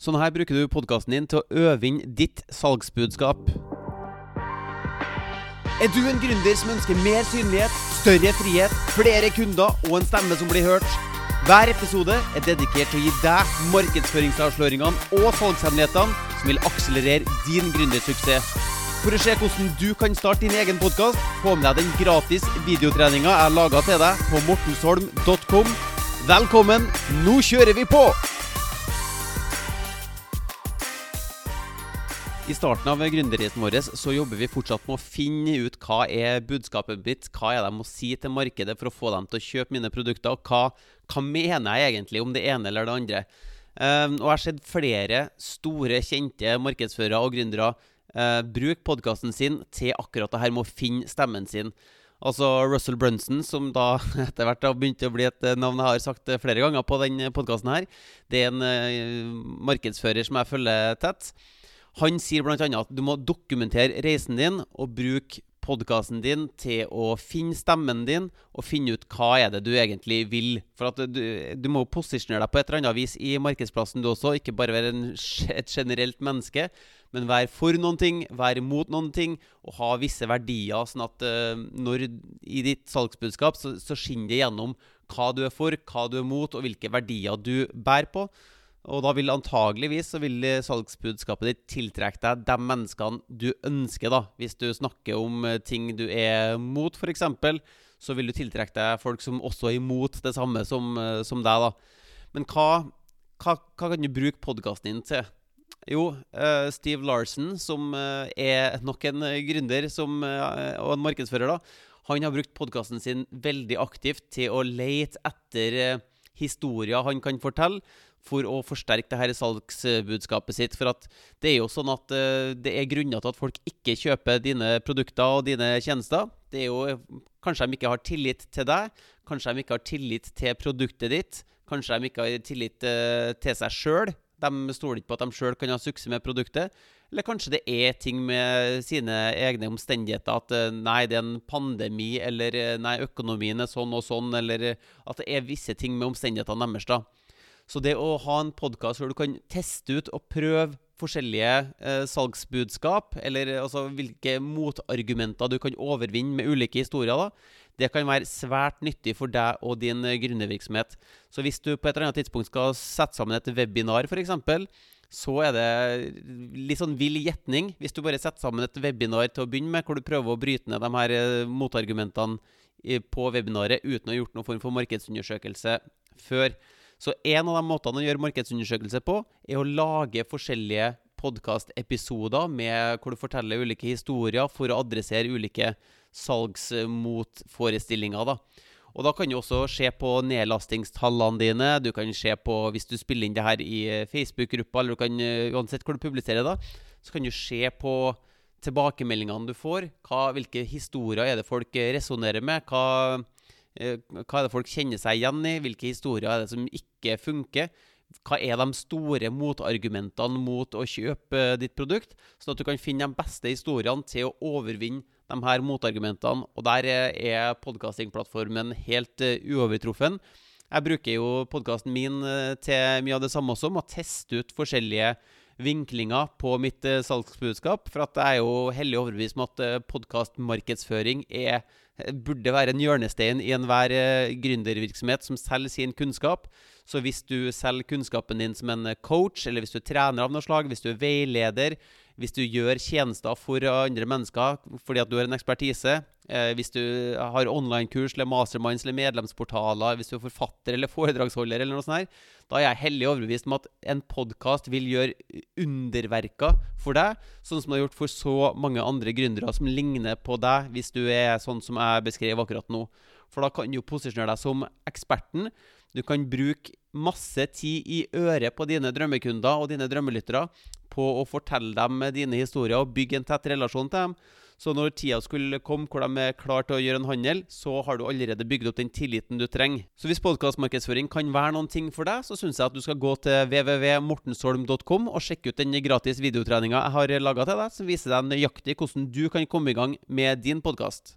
Sånn her bruker du podkasten din til å øve inn ditt salgsbudskap. Er du en gründer som ønsker mer synlighet, større frihet, flere kunder og en stemme som blir hørt? Hver episode er dedikert til å gi deg markedsføringsavsløringene og salgshemmelighetene som vil akselerere din gründersuksess. For å se hvordan du kan starte din egen podkast, få med deg den gratis videotreninga jeg laga til deg på mortensholm.com. Velkommen, nå kjører vi på! I starten av gründerreisen vår så jobber vi fortsatt med å finne ut hva er budskapet mitt, hva er det jeg må si til markedet for å få dem til å kjøpe mine produkter, og hva, hva mener jeg egentlig om det ene eller det andre. Um, og jeg har sett flere store, kjente markedsførere og gründere uh, bruke podkasten sin til akkurat det her med å finne stemmen sin. Altså Russell Brunson, som da etter hvert har begynt å bli et navn jeg har sagt flere ganger på denne podkasten her. Det er en uh, markedsfører som jeg følger tett. Han sier bl.a. at du må dokumentere reisen din og bruke podkasten din til å finne stemmen din og finne ut hva er det du egentlig vil. For at du, du må posisjonere deg på et eller annet vis i markedsplassen du også. Ikke bare være en, et generelt menneske, men være for noen ting, være mot noen ting og ha visse verdier. Sånn at uh, når i ditt salgsbudskap så, så skinner det gjennom hva du er for, hva du er mot, og hvilke verdier du bærer på. Og da vil antageligvis så vil salgsbudskapet ditt tiltrekke deg de menneskene du ønsker. da. Hvis du snakker om eh, ting du er mot, f.eks., så vil du tiltrekke deg folk som også er imot det samme som, eh, som deg. da. Men hva, hva, hva kan du bruke podkasten din til? Jo, uh, Steve Larsen, som er nok en gründer som, og en markedsfører, da, han har brukt podkasten sin veldig aktivt til å lete etter historier han kan fortelle for å forsterke det her salgsbudskapet sitt. For det er jo sånn at uh, det er grunner til at folk ikke kjøper dine produkter og dine tjenester. Det er jo Kanskje de ikke har tillit til deg. Kanskje de ikke har tillit til produktet ditt. Kanskje de ikke har tillit uh, til seg sjøl. De stoler ikke på at de sjøl kan ha suksess med produktet. Eller kanskje det er ting med sine egne omstendigheter. At uh, nei, det er en pandemi, eller nei, økonomien er sånn og sånn. Eller at det er visse ting med omstendighetene deres. Så det å ha en podkast hvor du kan teste ut og prøve forskjellige eh, salgsbudskap, eller altså hvilke motargumenter du kan overvinne med ulike historier, da, det kan være svært nyttig for deg og din eh, gründervirksomhet. Så hvis du på et eller annet tidspunkt skal sette sammen et webinar, f.eks., så er det litt sånn vill gjetning hvis du bare setter sammen et webinar til å begynne med, hvor du prøver å bryte ned de her eh, motargumentene på webinaret uten å ha gjort noen form for markedsundersøkelse før. Så en av de måtene å gjøre markedsundersøkelse på, er å lage forskjellige podkastepisoder hvor du forteller ulike historier for å adressere ulike salgsmotforestillinger. da. Og da kan du også se på nedlastingstallene dine. Du kan se på, Hvis du spiller inn det her i Facebook-gruppa, eller du kan, uansett hvor du publiserer det, så kan du se på tilbakemeldingene du får. Hva, hvilke historier er det folk resonnerer med? Hva Eh, hva er det folk kjenner seg igjen i? Hvilke historier er det som ikke funker? Hva er de store motargumentene mot å kjøpe ditt produkt? Sånn at du kan finne de beste historiene til å overvinne de her motargumentene. Og der er podkastingplattformen helt uovertruffen. Jeg bruker jo podkasten min til mye av det samme også, med å teste ut forskjellige vinklinger på mitt uh, salgsbudskap. For at jeg er jo hellig overbevist om at uh, podkastmarkedsføring er burde være en hjørnestein i enhver gründervirksomhet som selger sin kunnskap. Så hvis du selger kunnskapen din som en coach, eller hvis du er trener av noe slag, hvis du er veileder, hvis du gjør tjenester for andre mennesker fordi at du har en ekspertise, eh, hvis du har online-kurs eller masterminds eller medlemsportaler, hvis du er forfatter eller foredragsholder, eller noe sånt her, da er jeg hellig overbevist om at en podkast vil gjøre underverker for deg, sånn som det har gjort for så mange andre gründere som ligner på deg, hvis du er sånn som jeg beskrev akkurat nå. For da kan du jo posisjonere deg som eksperten. Du kan bruke masse tid i øret på dine drømmekunder og dine drømmelyttere på å fortelle dem dine historier og bygge en tett relasjon til dem. Så når tida skulle komme hvor de er klare til å gjøre en handel, så har du allerede bygd opp den tilliten du trenger. Så hvis podkastmarkedsføring kan være noen ting for deg, så syns jeg at du skal gå til www.mortensholm.com og sjekke ut den gratis videotreninga jeg har laga til deg, som viser deg nøyaktig hvordan du kan komme i gang med din podkast.